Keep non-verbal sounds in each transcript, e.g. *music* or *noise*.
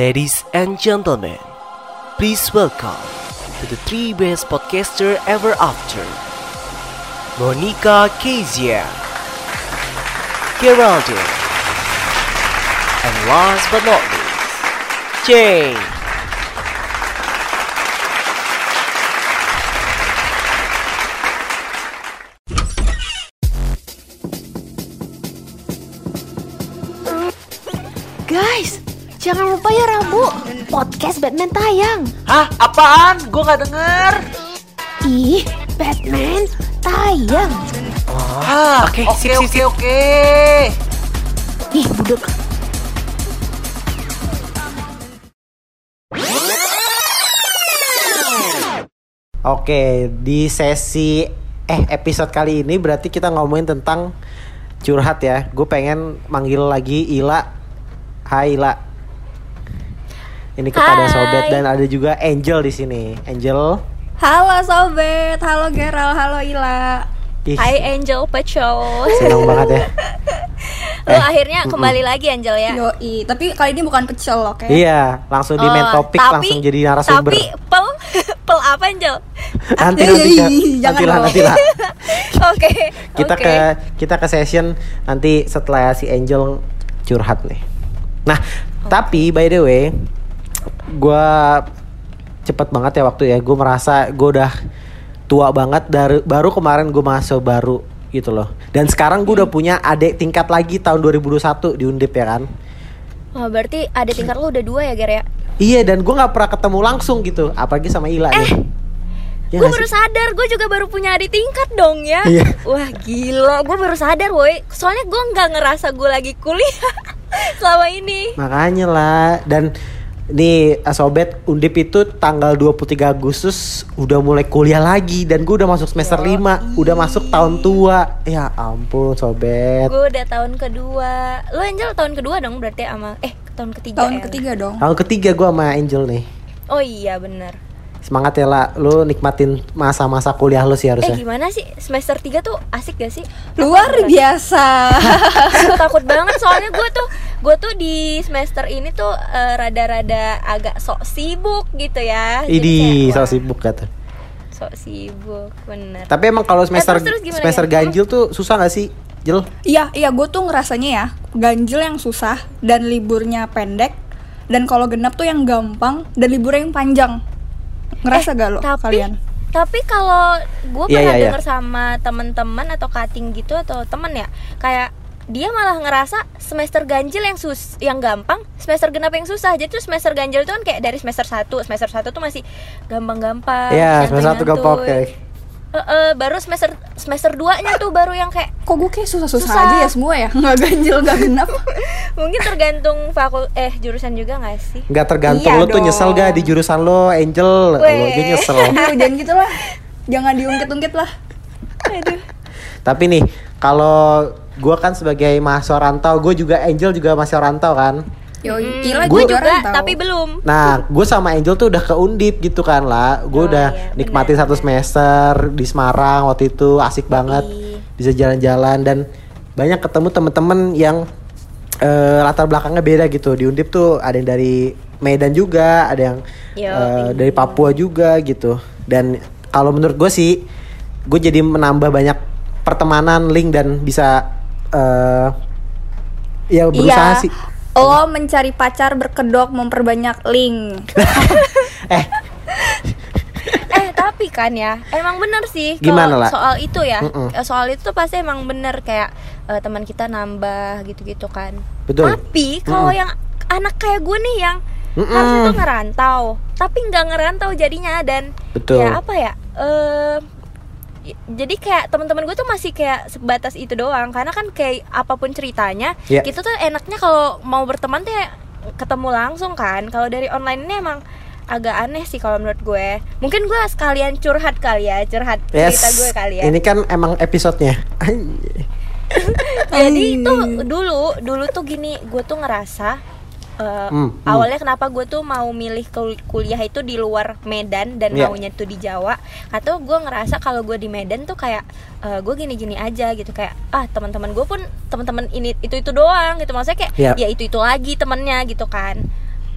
Ladies and gentlemen, please welcome to the three best podcaster ever after. Monica Kezia, Geraldine, and last but not least, Jane. Podcast Batman tayang. Hah? Apaan? Gue gak denger. Ih, Batman tayang. Ah, oke, oke, oke, sip. oke. Ih, budek. Oke, di sesi eh episode kali ini berarti kita ngomongin tentang curhat ya. Gue pengen manggil lagi Ila. Hai Ila. Ini kepada Hai. sobat dan ada juga Angel di sini. Angel. Halo Sobet, halo Geral, halo Ila Ih, Hai Angel Pecho senang banget ya. *laughs* Lo akhirnya kembali lagi Angel ya Yoi, tapi kali ini bukan pecel oke? Iya, langsung di main Oh, topik tapi- langsung jadi narasumber. Tapi pel, *laughs* pel apa Angel? nanti Eh, nanti jangan nanti lah nanti lah. *laughs* Oke Kita oke. ke kita ke session nanti setelah si Angel curhat nih. Nah, tapi by the way, gua cepet banget ya waktu ya. Gue merasa gue udah tua banget dari baru kemarin gue masuk baru gitu loh. Dan sekarang gue udah punya adik tingkat lagi tahun 2021 di Undip ya kan. Wah berarti ada tingkat lo udah dua ya Ger ya? Iya dan gue nggak pernah ketemu langsung gitu, apalagi sama Ila nih. Ya gue baru sadar, gue juga baru punya adik tingkat dong ya Iya. Wah gila, gue baru sadar woi Soalnya gue nggak ngerasa gue lagi kuliah *laughs* selama ini Makanya lah dan nih eh, sobat Undip itu tanggal 23 Agustus udah mulai kuliah lagi dan gue udah masuk semester 5, udah masuk tahun tua. Ya ampun sobat. Gue udah tahun kedua Lo Angel tahun kedua dong berarti sama Eh tahun ketiga Tahun ya? ketiga dong. Tahun ketiga gue sama Angel nih. Oh iya bener Semangat ya lah, lu nikmatin masa-masa kuliah lu sih Eh harusnya. gimana sih semester 3 tuh asik gak sih? Luar biasa. *laughs* Takut banget soalnya gue tuh gue tuh di semester ini tuh eh, rada-rada agak sok sibuk gitu ya. Jadi Idi, kayak, so wah, sibuk kata. Sok sibuk bener. Tapi emang kalau semester terus- terus gimana, semester Gen? ganjil tuh susah gak sih? Jel? Iya, iya gue tuh ngerasanya ya ganjil yang susah dan liburnya pendek dan kalau genap tuh yang gampang dan liburnya yang panjang. Ngerasa gak lo Eh, tapi kalian? tapi kalau gue Iya, pernah iya, iya. denger sama temen-temen atau cutting gitu atau temen ya kayak dia malah ngerasa semester ganjil yang sus yang gampang, semester genap yang susah. Jadi tuh semester ganjil itu kan kayak dari semester 1, semester 1 tuh masih gampang-gampang. Iya, semester satu gampang oke. nyantuy-nyantuy. Eh, eh, baru semester semester 2-nya tuh baru yang kayak Kok gue kayak susah-susah Susah. aja ya semua ya? Nggak ganjil, nggak genap. *laughs* mungkin tergantung fakul eh jurusan juga gak sih? Nggak tergantung Iya lu tuh dong. nyesel gak di jurusan lo Angel, lo aja nyesel. *laughs* Aduh, jangan gitu lah. Jangan diungkit-ungkit lah. Tapi nih, kalau gua kan sebagai mahasiswa rantau, gue juga Angel juga mahasiswa rantau kan. Yoi, Ila Gua- juga, juga rantau. tapi belum. Nah, gue sama Angel tuh udah ke Undip gitu kan lah. Gue Oh, udah iya, nikmatin benar, satu semester di Semarang waktu itu asik banget, bisa jalan-jalan dan banyak ketemu temen-temen yang eh, latar belakangnya beda gitu. Di Undip tuh ada yang dari Medan juga, ada yang Yo, eh, iya. dari Papua juga gitu. Dan kalau menurut gue sih, gue jadi menambah banyak pertemanan, link dan bisa eh ya berusaha Iya. sih. Lo mencari pacar berkedok memperbanyak link. *laughs* Eh, eh tapi kan ya emang bener sih Gimana, La? soal itu ya Mm-mm. eh, soal itu tuh pasti emang bener kayak eh, teman kita nambah gitu-gitu kan Betul. tapi kalau yang anak kayak gue nih yang Mm-mm. harusnya tuh ngerantau tapi nggak ngerantau jadinya dan Betul. ya apa ya y- jadi kayak teman-teman gue tuh masih kayak sebatas itu doang. Karena kan kayak apa pun ceritanya Ya. kita tuh enaknya kalau mau berteman tuh ya ketemu langsung kan. Kalau dari online ini emang agak aneh sih kalau menurut gue. Mungkin gue sekalian curhat kali ya curhat cerita gue kali ya. Ini kan emang episodenya. *laughs* jadi itu dulu dulu tuh gini gue tuh ngerasa eh, Hmm, hmm. awalnya kenapa gue tuh mau milih kul- kuliah itu di luar Medan dan Iya. maunya tuh di Jawa atau gue ngerasa kalau gue di Medan tuh kayak eh, gue gini-gini aja gitu kayak ah teman-teman gue pun teman-teman ini itu itu doang gitu maksudnya kayak Iya. ya itu itu lagi temennya gitu kan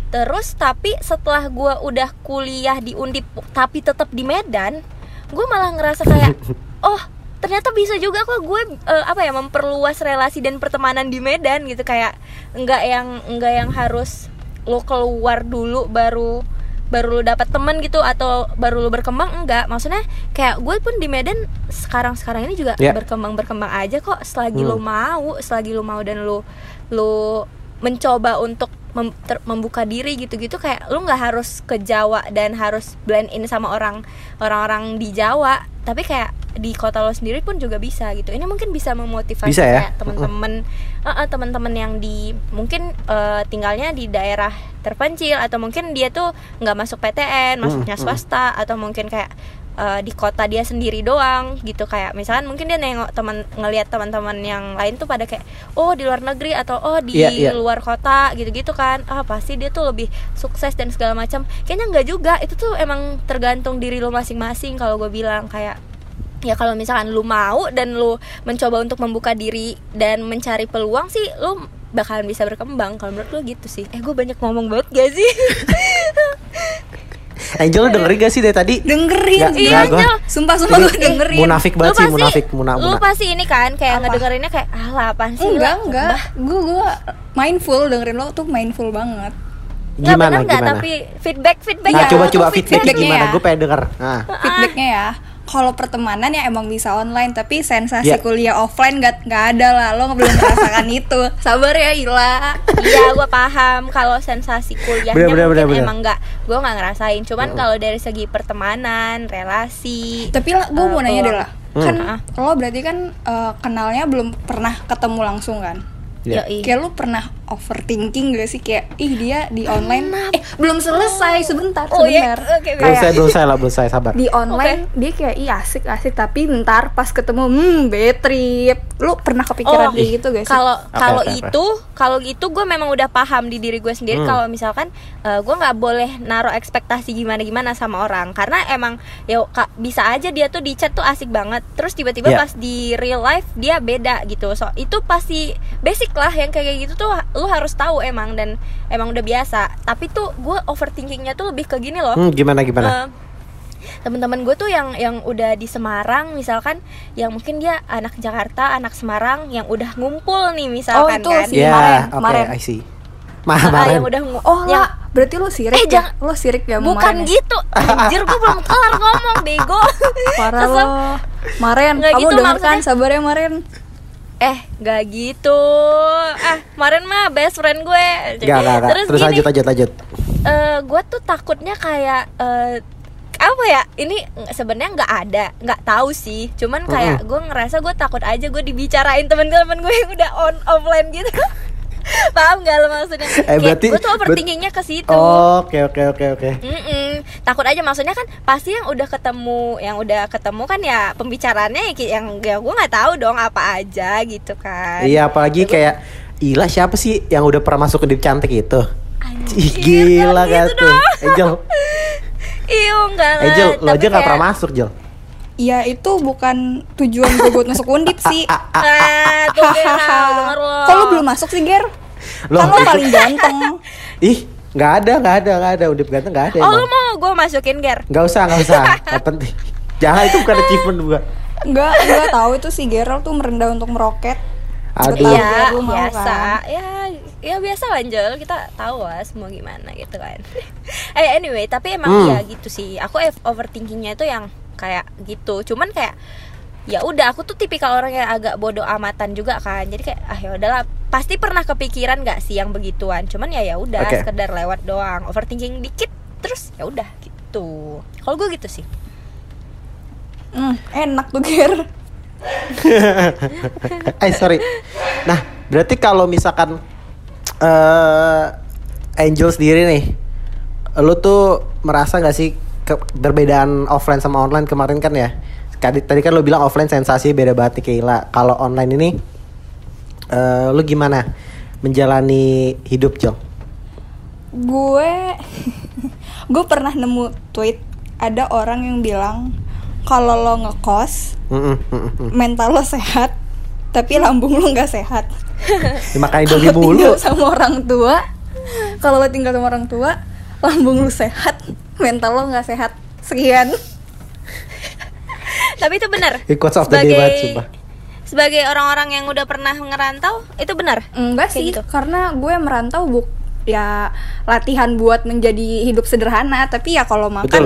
terus tapi setelah gue udah kuliah di undip tapi tetap di Medan gue malah ngerasa kayak *laughs* oh ternyata bisa juga kok gue eh, apa ya memperluas relasi dan pertemanan di Medan gitu kayak nggak yang nggak yang harus lo keluar dulu baru baru lo dapat temen gitu atau baru lo berkembang enggak maksudnya kayak gue pun di Medan sekarang sekarang ini juga Ya. berkembang berkembang aja kok selagi Hmm. lo mau selagi lo mau dan lo lo mencoba untuk mem- ter- membuka diri gitu-gitu kayak lu nggak harus ke Jawa dan harus blend in sama orang orang-orang di Jawa tapi kayak di kota lo sendiri pun juga bisa gitu. Ini mungkin bisa memotivasi Bisa ya? kayak temen-temen Eh, eh, temen-temen yang di mungkin eh, tinggalnya di daerah terpencil atau mungkin dia tuh nggak masuk PTN masuknya swasta atau mungkin kayak eh, di kota dia sendiri doang gitu. Kayak misalkan mungkin dia nengok teman ngelihat teman-teman yang lain tuh pada kayak oh di luar negeri atau oh di Iya, iya. luar kota gitu-gitu kan. Ah pasti dia tuh lebih sukses dan segala macam. Kayaknya nggak juga. Itu tuh emang tergantung diri lo masing-masing kalau gue bilang. Kayak ya kalau misalkan lu mau dan lu mencoba untuk membuka diri dan mencari peluang sih lu bakalan bisa berkembang kalau menurut lu gitu sih eh gue banyak ngomong banget gak sih *laughs* Angel lu dengerin gak sih dari tadi? dengerin Nggak, Iya, gua- Angel. sumpah sumpah gue dengerin Munafik banget Lu sih, pasti- munafik, muna, lu muna. pasti ini kan kayak Apa? ngedengerinnya kayak ah apaan sih enggak lah, enggak bah." gue gue mindful dengerin lo tuh mindful banget Gimana, bener nggak, gimana? tapi feedback feedback Nah, Iya, coba coba feedback- feedbacknya feedbacknya gimana? ya. Gue pengen denger. Nah. feedbacknya ya kalau pertemanan ya emang bisa online tapi sensasi Ya. kuliah offline nggak nggak ada lah lo belum merasakan *laughs* itu sabar ya Ila Iya, gue paham kalau sensasi kuliahnya Bener, bener, mungkin bener, bener. emang nggak, gue nggak ngerasain. Cuman kalau dari segi pertemanan, relasi, tapi lah gue Eh, mau nanya deh lah Hmm. kan Ah. lo berarti kan eh, kenalnya belum pernah ketemu langsung kan Ya. yoi. kayak lu pernah overthinking gak sih? Kayak ih dia di online. Eh belum selesai sebentar Oh iya, sebentar. Oke, Belum kayak saya, belum saya lah, belum saya sabar. di online dia kayak iya asik asik. Tapi ntar pas ketemu hmm bad trip. Lu pernah kepikiran Oh, kayak gitu gak sih? Kalau kalau apa? itu kalau itu gue memang udah paham di diri gue sendiri. Hmm. kalau misalkan eh, gue nggak boleh naruh ekspektasi gimana gimana sama orang. Karena emang ya bisa aja dia tuh di chat tuh asik banget. Terus tiba-tiba Yeah. pas di real life dia beda gitu. So itu pasti basic lah yang kayak gitu tuh lu harus tahu emang dan emang udah biasa tapi tuh gue overthinkingnya tuh lebih ke gini loh Hmm, gimana gimana? Eh, teman-teman gue tuh yang yang udah di Semarang misalkan yang mungkin dia anak Jakarta anak Semarang yang udah ngumpul nih misalkan itu kan si- Ya, kemarin, kemarin. I see. Mah, Ah, kemarin. yang udah oh yang- lah berarti lu sirik Eh, ya lo sirik ya bukan ya? gitu anjir gue belum kelar ngomong bego *laughs* parah lo Maren Nggak kamu gitu kan maksudnya. sabar ya Maren eh gak gitu. Eh kemarin mah best friend gue. Gak, gak, gak. terus, Terus gini. lanjut, lanjut, lanjut. eh, gue tuh takutnya kayak eh, apa ya ini sebenarnya nggak ada nggak tahu sih. Cuman kayak gue ngerasa gue takut aja gue dibicarain teman-teman gue yang udah on offline gitu *laughs* paham gak lo maksudnya Eh, Kayak berarti- gue tuh overthinkingnya ke situ Oh, Oke, oke, oke, oke. Takut aja maksudnya kan pasti yang udah ketemu yang udah ketemu kan ya pembicaraannya ya yang ya gue nggak tahu dong apa aja gitu kan Iya, apalagi kayak Ila siapa sih yang udah pernah masuk ke Deep Cantik itu? Anjir, Ih, gila jangan gak gitu tuh? Angel, Iya enggak lah Angel, lo aja gak kayak- pernah masuk, Jel. Ya itu bukan tujuan gue buat masuk undip *laughs* sih Ah, tuh Ger, *laughs* denger lo. kok lu belum masuk sih Ger Lo kan lo paling ganteng *laughs* Ih, nggak ada, nggak ada, nggak ada. Undip ganteng nggak ada. Oh, lu emang. mau gue masukin Ger? Nggak usah, nggak usah. Nggak penting. Jangan itu bukan achievement gua. Enggak, gue tahu itu si Gerald tuh merendah untuk meroket Aduh. Iya, biasa. kan? Ya, ya biasa lah Angel. Kita tahu lah semua gimana gitu kan. eh anyway, tapi emang Hmm. ya gitu sih. Aku overthinkingnya itu yang kayak gitu. Cuman kayak ya udah aku tuh tipikal orang yang agak bodoh amatan juga kan. Jadi kayak ah ya udahlah. Pasti pernah kepikiran nggak sih yang begituan? Cuman ya ya udah Oke. sekedar lewat doang. Overthinking dikit terus ya udah gitu. Kalau gue gitu sih. Hmm, enak tuh Ger. *laughs* Eh sorry. Nah, berarti kalau misalkan eh Angel sendiri nih, lu tuh merasa nggak sih ke- perbedaan offline sama online kemarin kan ya? Tadi, tadi kan lu bilang offline sensasi beda banget nih Keila. Kalau online ini, eh lu gimana menjalani hidup Jel? gue *laughs* gue pernah nemu tweet ada orang yang bilang kalau lo ngekos mm. mental lo sehat tapi lambung lo nggak sehat *laughs* Ya, Makan Indomie Kalau mulu. sama orang tua kalau lo tinggal sama orang tua lambung lu sehat mental lo nggak sehat sekian *laughs* Tapi itu benar. Banget, sumpah. sebagai orang-orang yang udah pernah ngerantau, itu benar. enggak Kayak sih gitu. karena gue merantau buk ya latihan buat menjadi hidup sederhana tapi ya kalau makan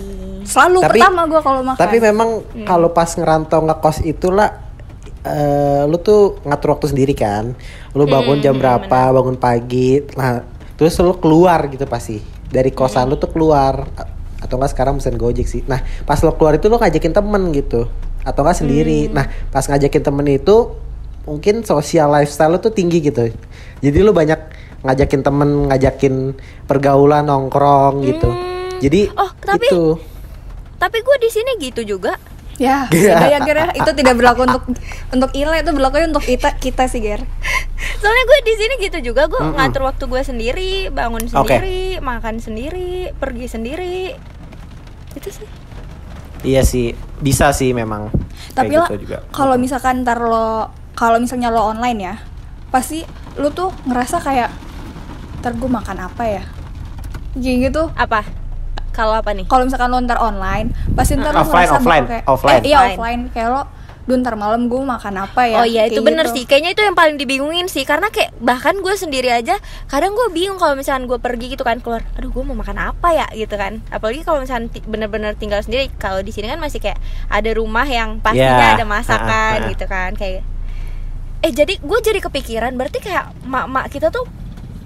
*laughs* selalu Tapi- pertama gue kalau makan Tapi memang Hmm. kalau pas ngerantau ngekos itulah eh lu tuh ngatur waktu sendiri kan. Lu bangun Hmm, jam berapa, bangun pagi. Nah, terus lu keluar gitu pasti. Dari kosan lu tuh keluar atau enggak sekarang pesen Gojek sih. Nah, pas lu keluar itu lu ngajakin temen gitu atau enggak sendiri. Nah, pas ngajakin temen itu mungkin sosial lifestyle lu tuh tinggi gitu. Jadi lu banyak ngajakin temen, ngajakin pergaulan nongkrong gitu. Jadi Oh, tapi- itu Tapi gue di sini gitu juga. ya Iya. beda ya Ger itu tidak berlaku untuk untuk Ile itu berlaku untuk kita kita sih Ger *laughs* Soalnya gue di sini gitu juga, gue ngatur waktu gue sendiri, bangun Oke. sendiri, makan sendiri, pergi sendiri. Itu sih. Iya sih, bisa sih memang. tapi lah gitu kalau misalkan ntar lo kalau misalnya lo online ya pasti lo tuh ngerasa kayak ntar gue makan apa ya kayak gitu Apa? Kalau apa nih? kalau misalkan lo ntar online pasti ntar lo Offline, ngerasa offline, kayak, offline. eh, iya Offline. offline kayak lo Duh ntar malam gue makan apa ya? Oh iya itu bener gitu. sih. Kayaknya itu yang paling dibingungin sih. Karena kayak bahkan gue sendiri aja Kadang gue bingung kalau misalkan gue pergi gitu kan Keluar, aduh gue mau makan apa ya? gitu kan. Apalagi kalau misalkan bener-bener tinggal sendiri Kalau di sini kan masih kayak ada rumah yang pastinya Ya, ada masakan ah, ah. gitu kan Kayak Eh jadi gue jadi kepikiran Berarti kayak mak-mak kita tuh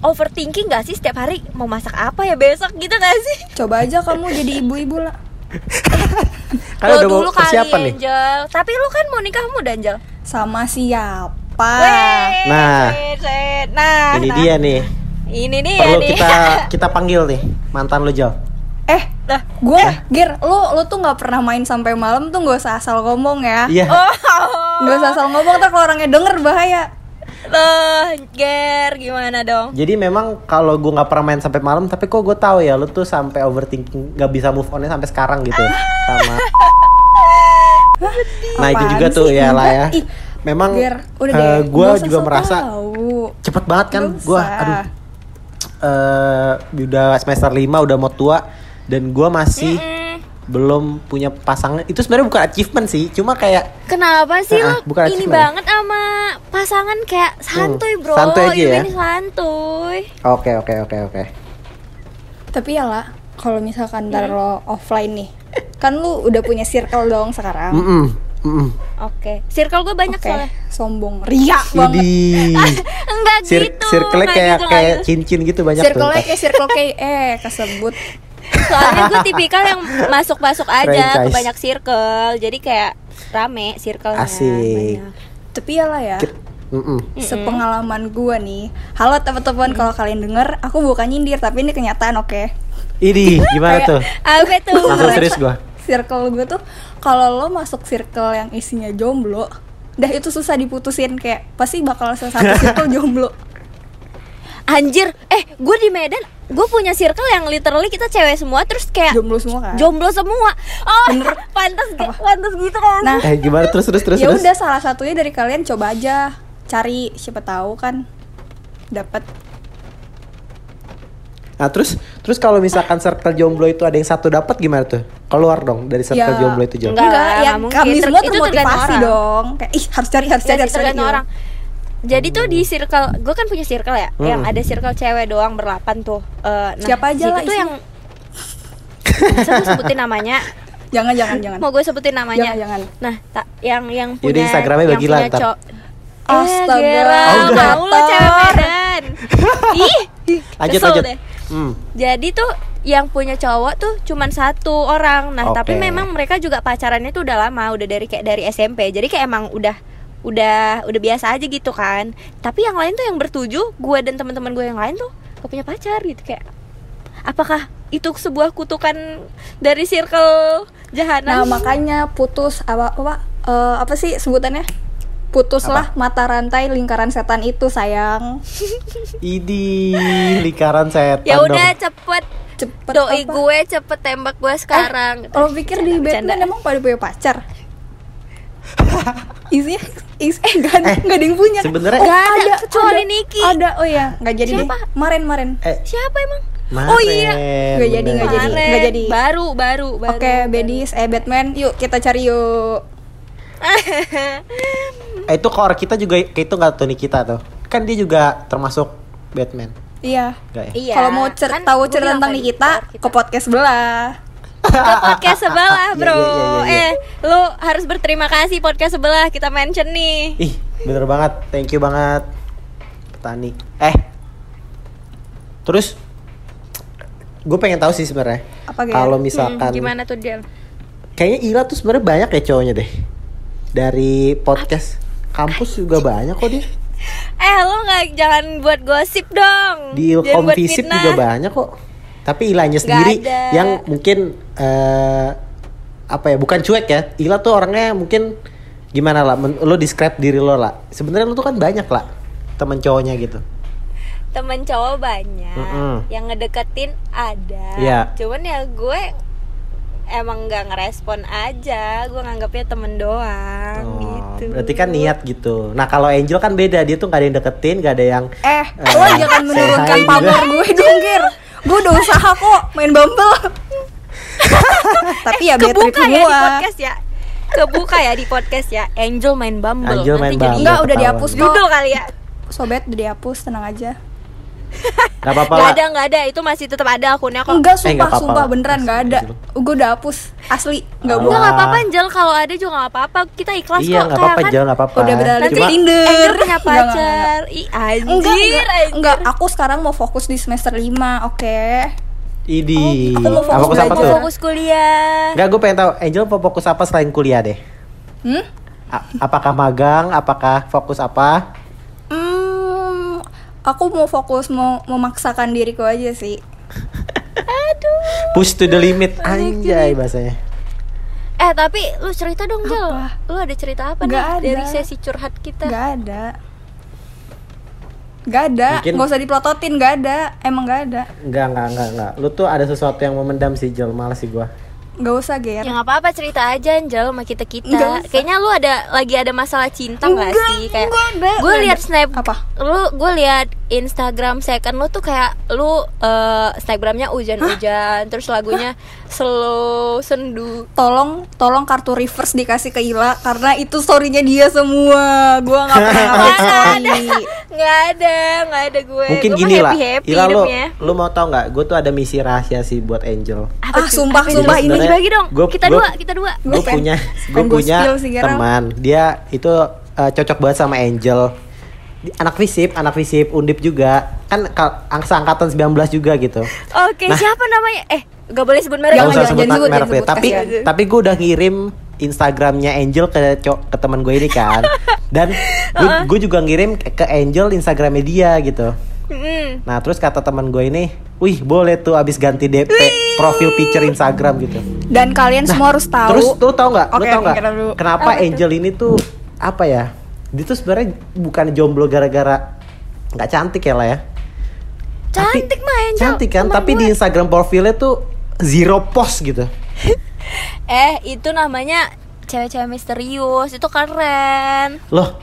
overthinking gak sih setiap hari? Mau masak apa ya besok? Gitu gak sih? coba aja kamu jadi ibu-ibu lah *laughs* Udah mau dulu kali persiapan nih. Angel Tapi lu kan mau nikah muda Angel sama siapa Weh, Nah. set. nah, Ini nah. dia nih. Ini dia Perlu nih. kita *laughs* kita panggil nih mantan lu Jal. eh Lah, gue Ger lo lo tuh nggak pernah main sampai malam tuh gak usah asal ngomong ya Iya. Oh, Gak usah asal ngomong ntar kalau orangnya denger bahaya loh, Ger, gimana dong? Jadi memang kalau gue nggak pernah main sampai malam, tapi kok gue tahu ya lu tuh sampai overthinking, nggak bisa move onnya sampai sekarang gitu sama. nah itu juga tuh ya lah ya. Ih, Memang Ger, udah eh, gue juga merasa tahu. cepet banget kan gue aduh eh udah semester 5 udah mau tua dan gue masih Mm, belum punya pasangan itu sebenarnya bukan achievement sih cuma kayak Kenapa sih Ah, ah, lo bukan ini banget sama pasangan kayak santuy bro? Hmm, santuy aja ya. ini santuy. oke oke oke oke Tapi ya lah, kalau misalkan ntar lo offline nih, kan lu udah punya circle dong sekarang. Mm-mm, mm-mm. Oke, circle gue banyak Oke, soalnya. sombong, ria banget. *laughs* Enggak Sir gitu. circle kayak gitu, kayak cincin gitu banyak Circle-nya tuh. kayak circle K, eh kesebut. *laughs* Soalnya gue tipikal yang masuk-masuk aja ke banyak circle. Jadi kayak rame circle-nya. Asik. banyak. Tapi ya lah ya, Mm-mm. sepengalaman gua nih. Halo teman-teman, kalau kalian denger, aku bukan nyindir, tapi ini kenyataan, oke? Idi, *laughs* gimana tuh? Apa tuh? Langsung serius gua. Circle gue tuh, kalau lo masuk circle yang isinya jomblo, dah itu susah diputusin kayak pasti bakal satu *laughs* circle jomblo. Anjir, eh gue di Medan gue punya circle yang literally kita cewek semua terus kayak Jomblo semua kan? jomblo semua. Oh, *laughs* pantas ge- pantas gitu kan. Nah, Eh gimana terus terus terus ya terus? udah salah satunya dari kalian coba aja cari siapa tahu kan dapat Nah terus terus kalau misalkan circle jomblo itu ada yang satu dapat gimana tuh? Keluar dong dari circle Ya, jomblo itu jomblo. Enggak, enggak, ya kami semua termotivasi orang. dong kayak ih harus cari harus cari Jadi harus cari iya. Jadi tuh di circle, gue kan punya circle ya, Hmm. yang ada circle cewek doang berlapan tuh. Eh, nah, Siapa aja lah tuh yang Masa gue sebutin namanya? *laughs* jangan jangan jangan Mau gue sebutin namanya? Jangan, jangan. Nah, tak yang yang Yaudah, punya Instagramnya yang bagi lah punya ntar. cow- Astaga. Eh, Oh, mau lo cewek Medan. *laughs* Ih, Lanjut lanjut. deh. Hmm. Jadi tuh yang punya cowok tuh cuman satu orang. Nah, Oke. tapi memang mereka juga pacarannya tuh udah lama, udah dari kayak dari SMP. Jadi kayak emang udah udah udah biasa aja gitu kan. Tapi yang lain tuh yang bertujuh, gue dan teman-teman gue yang lain tuh gak punya pacar gitu kayak. Apakah itu sebuah kutukan dari circle nah jahanam? makanya putus apa apa eh, apa sih sebutannya putuslah mata rantai lingkaran setan itu sayang *laughs* Idi, lingkaran setan ya udah cepet cepet doi apa? gue cepet tembak gue sekarang. lo pikir di Bercanda. Batman emang pada punya pacar *laughs* isinya Is, eh nggak ada, Eh, nggak ada yang punya. sebenarnya- oh, Nggak ada, ada, kecuali Niki. Ada, oh ya, nggak jadi Siapa? deh. Maren, maren. Eh, Siapa emang? Maren, Oh iya. Nggak jadi, nggak jadi. Kemarin. jadi. Baru, baru, baru. Oke, Bedis, eh Batman, yuk kita cari yuk. *laughs* Eh, itu core kita juga kayak itu nggak tuh kita tuh. Kan dia juga termasuk Batman. Iya. Ya? Iya. Kalau mau cer kan tahu cerita tentang Nikita, kita ke podcast sebelah. Ke podcast sebelah, Iya, bro. iya, iya, iya, iya. Eh, lu harus berterima kasih podcast sebelah kita mention nih. Ih, bener banget. Thank you banget. Petani. Eh. Terus gue pengen tahu sih sebenarnya. Kalau Hmm, misalkan gimana tuh Del? kayaknya Ila tuh sebenarnya banyak ya cowoknya deh. Dari podcast kampus juga banyak kok dia. *laughs* Eh, lu nggak jangan buat gosip dong. Di Jangan juga banyak kok. Tapi Ilanya sendiri ada. yang mungkin eh apa ya? Bukan cuek ya. Ila tuh orangnya mungkin gimana lah? Men- lo describe diri lo lah. Sebenarnya lo tuh kan banyak lah teman cowoknya gitu. Temen cowok banyak, Mm-mm. yang ngedeketin ada. Iya. Cuman ya gue emang nggak ngerespon aja. Gue nganggapnya temen doang Oh, gitu. Berarti kan niat gitu. Nah kalau Angel kan beda, dia tuh gak ada yang deketin, gak ada yang Eh, Eh, lo jangan say menurunkan pamor gue dong, Ger. *laughs* Gue udah usaha kok main Bumble. *laughs* Tapi ya bad trip Kebuka ya di podcast ya. Kebuka ya di podcast ya. Angel main Bumble. Angel main Nanti jadi Bumble. Enggak, udah dihapus kok. Judul kali ya. Sobat udah dihapus, tenang aja. Gak apa-apa Gak ada, gak ada. Itu masih tetap ada akunnya kok. Enggak, Eh, sumpah, nggak apa-apa sumpah lah. beneran nggak ada. Astagfirullah. Gue udah hapus, asli nggak Ah. Enggak, gak apa-apa Angel. Kalau ada juga gak apa-apa. Kita ikhlas Iya kok. gak kayak apa-apa kan. Jel, gak apa-apa. Udah beralih Nanti Tinder. Angel punya pacar. Ih, anjir. Enggak, enggak, anjir. enggak, aku sekarang mau fokus di semester 5, oke? Idi. aku mau fokus fokus apa tuh? Fokus kuliah. Enggak, gue pengen tahu Angel mau fokus apa selain kuliah deh? Hmm? A- apakah magang? Apakah fokus apa? Aku mau fokus mau memaksakan diriku aja sih. *laughs* Push to the limit anjay bahasanya. Eh tapi lu cerita dong Jel? Lu ada cerita apa Nggak nih ada. Dari sesi curhat kita Gak ada. Gak ada, Mungkin- nggak usah dipelototin, gak ada, emang gak ada. Enggak, enggak, enggak, enggak. Lu tuh ada sesuatu yang memendam sih Jel, males sih gua. Gak usah, Ger. Ya nggak apa-apa cerita aja Angel sama Nggak kita-kita usah. Kayaknya lu ada lagi ada masalah cinta gak Enggak, sih Kayak Gue liat snap Apa? Lu gue liat Instagram second lu tuh kayak Lu eh, Snapgramnya hujan-hujan Terus lagunya slow sendu Tolong, tolong kartu reverse dikasih ke Ila karena itu storynya dia semua. Gua nggak pernah *laughs* Nggak story. Nggak ada Nggak ada gue Mungkin Gua gini lah. happy-happy Ila lu, hidupnya. lu mau tau nggak? Gue tuh ada misi rahasia sih buat Angel. Apa Ah, sumpah, Apa sumpah, ini- Bagi-bagi dong Gua- Kita gua- dua Kita dua gue punya gue punya teman dia itu eh, cocok banget sama Angel anak visip anak visip undip juga kan ka- angsa angkatan 19 juga gitu Oke Nah. siapa namanya Eh gak boleh sebut merek Nggak usah sebut merek deh. sebut, tapi kasihan. tapi gue udah ngirim Instagramnya Angel ke ke teman gue ini kan dan gue *laughs* juga ngirim ke Angel Instagramnya dia gitu Mm. nah terus kata teman gue ini wih boleh tuh abis ganti DP profil picture Instagram gitu Dan kalian semua harus tahu. Terus lu tau nggak? lu tau oke, nggak? Kenapa Angel ini tuh apa ya? Dia tuh sebenarnya bukan jomblo gara-gara nggak cantik ya lah ya. Tapi- Cantik mah Angel Cantik kan? Tapi gue. di Instagram profilnya tuh zero post gitu. *laughs* Eh itu namanya Cewek-cewek misterius Itu keren Loh,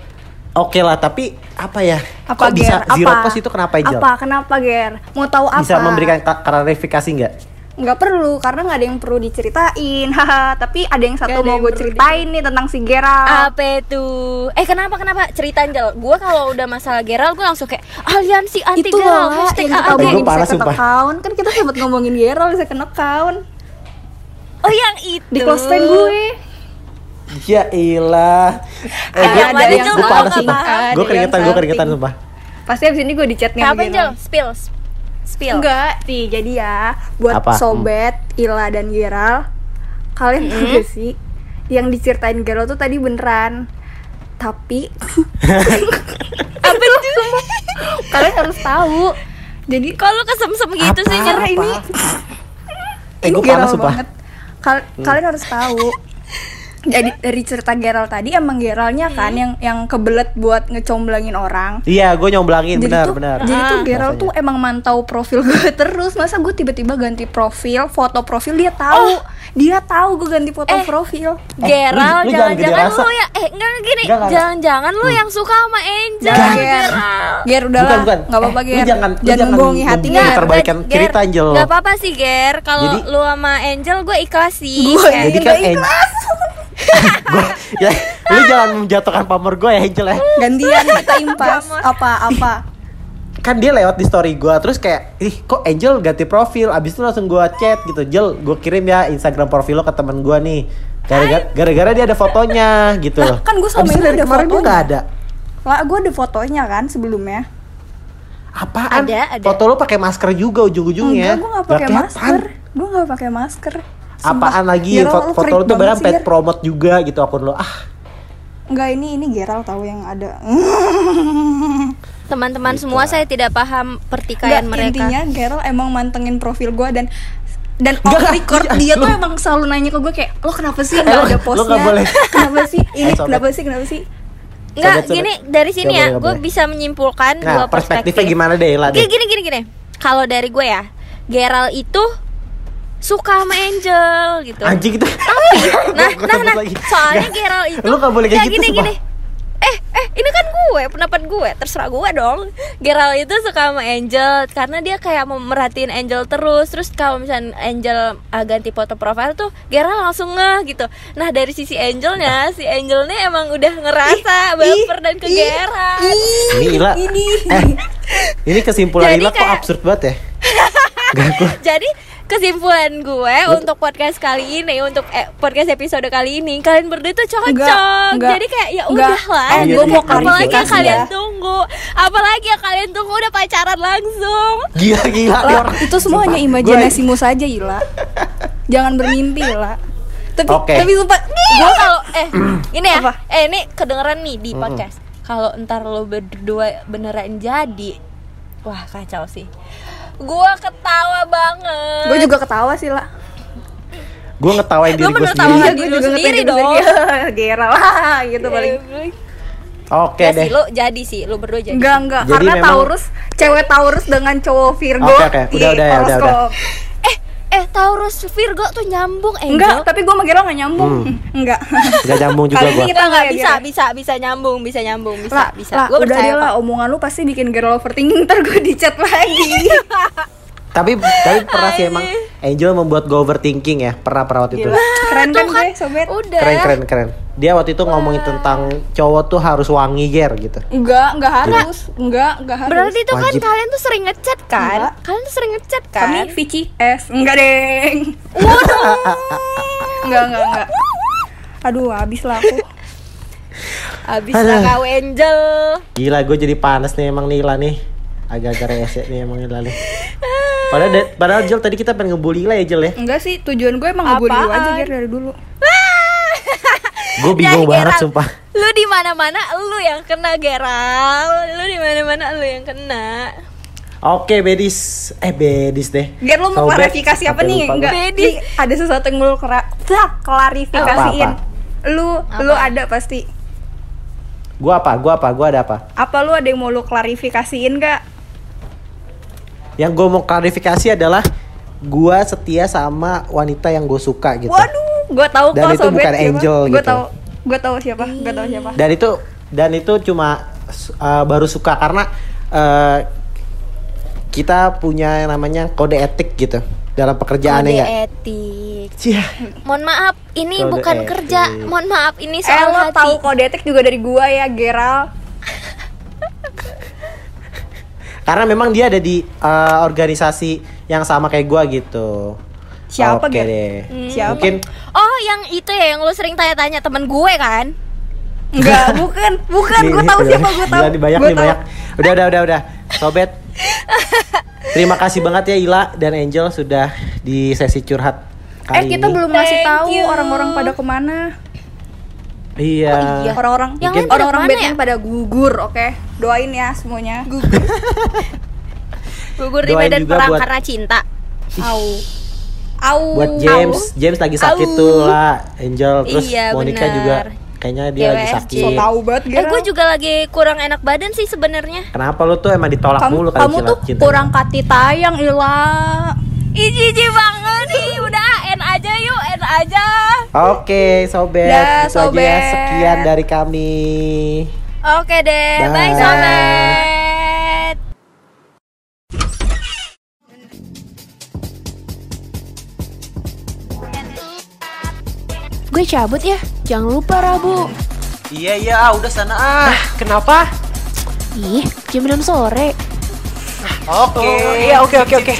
oke lah. Tapi apa ya? Apa Kok bisa zero post itu kenapa Angel? Apa? Kenapa Ger? Mau tahu apa? Bisa memberikan ka- klarifikasi nggak? Nggak perlu karena nggak ada yang perlu diceritain *laughs* haha tapi ada yang satu ada mau yang gue ceritain nih tentang si Gerald Apa itu? Eh kenapa kenapa cerita Angel? Gue kalau udah masalah Gerald gue langsung kayak aliansi anti itu Gerald loh hashtag yang kita second sumpah. account kan kita sempat ngomongin Gerald second account Oh yang itu. di close friend gue Ya ilah. Eh, Ada yang mana, Jel? gue Ada yang gue keringetan salting. sumpah. pasti abis ini gue di chatnya Apa Angel? Spill. Spill. enggak nih jadi ya buat Apa? Hmm. sobat Ila dan Gerald kalian tahu gak sih yang diceritain Gerald tuh tadi beneran tapi apa itu *laughs* kalian harus tahu jadi Kalau kesem-sem gitu sih Apa? Karena ini Eh, ini gue panas Gerald sumpah. banget. Kal- Kalian harus tahu. Jadi dari cerita Gerald tadi emang Geraldnya kan Hmm. yang yang kebelet buat ngecomblangin orang. Iya, gue nyomblangin jadi benar tuh, benar. jadi tuh Ah. Gerald Rasanya. tuh emang mantau profil gue *laughs* terus. Masa gue tiba-tiba ganti profil, foto profil dia tahu. Dia tahu gue ganti foto Eh. profil. Geral, lu- lu jangan gede jangan-jangan lu ya eh enggak gini, Enggak, enggak. jangan-jangan lu yang suka sama Angel, Enggak, Ger. Geral. Ger udah Bukan, lah, bukan. nggak apa-apa Eh, Ger. jangan- jangan jangan membohongi hati membunuh Ger. terbaikan cerita, Angel. Gak apa-apa sih Ger, kalau lu sama Angel gue ikhlas sih. Gue Jadi kan Angel Gua, ya, lu jangan menjatuhkan pamor gue ya Angel ya Gantian kita impas. apa apa? kan dia lewat di story gue terus kayak ih kok Angel ganti profil abis itu langsung gue chat gitu Jel gue kirim ya Instagram profil lo ke temen gue nih gara-gara gara-gara dia ada fotonya gitu Lah, kan gua sama ini dari ada kemarin gue fotonya. nggak ada Lah, gue ada fotonya kan sebelumnya. apaan Ada, ada. foto lo pakai masker juga ujung-ujungnya Enggak, gue nggak pakai masker. Gue nggak pakai masker. Sumpah. apaan lagi Geral, foto, lu foto lo tuh sih, pet promote juga gitu akun lo ah Enggak ini ini Geral tahu yang ada. *laughs* Teman-teman Gitu semua saya tidak paham pertikaian Enggak, mereka. intinya Geral emang mantengin profil gue dan dan off record iya, dia tuh lu- emang selalu nanya ke gue kayak lo kenapa sih Eh, nggak lu- ada lu postnya nggak boleh. kenapa sih *laughs* ini Eh, kenapa sih kenapa sih Enggak, sobat. gini dari sini Nggak ya, nggak gue bisa menyimpulkan nah dua perspektifnya perspektif. gimana deh lah Gini gini gini gini. Kalau dari gue ya, Geral itu suka sama Angel gitu. anjing itu *laughs* Nah, Gua nah, nah, lagi. soalnya Nggak. Geral itu Lu nggak boleh kayak gitu, gini sumpah. gini. Eh, eh, ini kan gue, pendapat gue, terserah gue dong. Geral itu suka sama Angel karena dia kayak mau merhatiin Angel terus. Terus kalau misalnya Angel uh, ganti foto profile tuh, Geral langsung ngeh gitu. Nah, dari sisi Angelnya, si Angelnya emang udah ngerasa baper dan ke Geral. ini Ila eh ini kesimpulan Jadi Ila kok kayak- absurd banget ya *laughs* Gak gua Jadi kesimpulan gue untuk podcast kali ini, untuk eh, podcast episode kali ini, kalian berdua tuh cocok. Enggak, enggak. Jadi kayak ya Enggak. udah lah. Eh, gitu. mau apalagi yang klarifikasi kalian ya. tunggu, apalagi yang kalian tunggu udah pacaran langsung. gila gila Lah, itu semua hanya imajinasimu saja Ila jangan bermimpi Ila tapi Oke. tapi sumpah Gue kalau eh *clears throat* ini ya, Apa? eh ini kedengeran nih di podcast. Kalau entar lo berdua beneran jadi, wah kacau sih. Gua ketawa banget. gue juga ketawa sih lah gue ngetawain diri Lu gue sendiri Iya, diri gue lu juga sendiri dong. *laughs* Geral lah gitu paling oke ya deh sih, lo jadi sih, lo berdua jadi. Enggak, enggak. Jadi Karena memang- Taurus, cewek Taurus dengan cowok Virgo Oke, oke. di Udah, udah ya, udah, udah. Eh, Taurus Virgo tuh nyambung Angel. Enggak, tapi gue sama Geral gak nyambung. *laughs* Enggak. Gak nyambung juga Kali ini kita Enggak, nggak ya, bisa, bisa, bisa nyambung, bisa nyambung, bisa, Lah, bisa. lah, Gue udah percaya deh lah, omongan lu pasti bikin Geral overthinking *laughs* ntar gue di chat lagi. *laughs* tapi tapi pernah sih emang Angel membuat gue overthinking ya pernah pernah waktu itu Keren kan gue, sobat? Udah. keren keren keren dia waktu itu ngomongin tentang cowok tuh harus wangi ger gitu Enggak, enggak harus. Enggak, enggak harus. Berarti itu kan Wajib. kalian tuh sering ngechat kan? Enggak. Kalian tuh sering ngechat kan? kami Vici S. Enggak, Deng. Enggak, enggak, enggak. Aduh, habis lah aku. Abis lah kau Angel. gila gue jadi panas nih emang Nila nih agak-agak rese nih emang Nila nih padahal de- padahal Jel tadi kita pengen ngebully lah ya Jel ya Enggak sih, tujuan gue emang ngebully lu aja? Ger dari dulu. *laughs* gue bingung Ya, banget Gerald, sumpah Lu di mana-mana lu yang kena Geral. Lu di mana-mana lu yang kena. Oke bedis eh bedis deh Ger lu mau klarifikasi apa nih? lupa Enggak. gua. Nih, ada sesuatu yang lu kera- klarifikasiin. Apa, Lu lu ada pasti. gue apa gue apa gue ada apa Apa lu ada yang mau lu klarifikasiin gak? Yang gue mau klarifikasi adalah gue setia sama wanita yang gue suka gitu Waduh, gue tahu Dan kok itu sobat bukan siapa. angel Gue gitu. tahu, gue tahu siapa, gue tahu siapa. dan itu dan itu cuma uh, baru suka karena uh, kita punya yang namanya kode etik gitu dalam pekerjaannya Kode ya etik. Cia. Mohon maaf, ini Kode bukan etik. kerja. Mohon maaf, ini Eh soal lo hati. tahu kode etik juga dari gua ya, Geral. Karena memang dia ada di uh, organisasi yang sama kayak gua gitu Siapa, Oke Ger? deh Siapa? mungkin Oh, yang itu ya yang lu sering tanya-tanya temen gue kan? Enggak, *laughs* bukan, bukan. Gue tahu udah, siapa, gue tahu. gila nih, banyak Gua nih tahu. banyak udah udah udah udah sobet *laughs* terima kasih banget ya Ila dan Angel sudah di sesi curhat Eh kali kita ini. belum ngasih tahu orang-orang pada ke mana. Iya Oh, iya. Orang-orang Yang lain pada orang-orang Batman ya? pada gugur, oke? Doain ya semuanya. *laughs* Gugur di Doain medan juga perang buat- karena cinta. Au. Au. buat James James lagi sakit Au. tuh lah Angel terus Iya, Monica benar. juga kayaknya dia lagi GWFC. sakit So tahu banget Eh, gue juga lagi kurang enak badan sih sebenarnya. kenapa lu tuh emang ditolak kamu, mulu kali kamu cinta- tuh cintanya? kurang kati tayang Ila. Ih, jijik banget nih. Udah, aja. Oke, sobat. Dah, itu aja ya. sekian dari kami. Oke deh, Bye. bye sobat. Gue cabut ya. Jangan lupa Rabu. Iya iya, ah, udah sana ah. Kenapa? Ih, jam 6 sore. Oke. Iya, oke, oke, oke.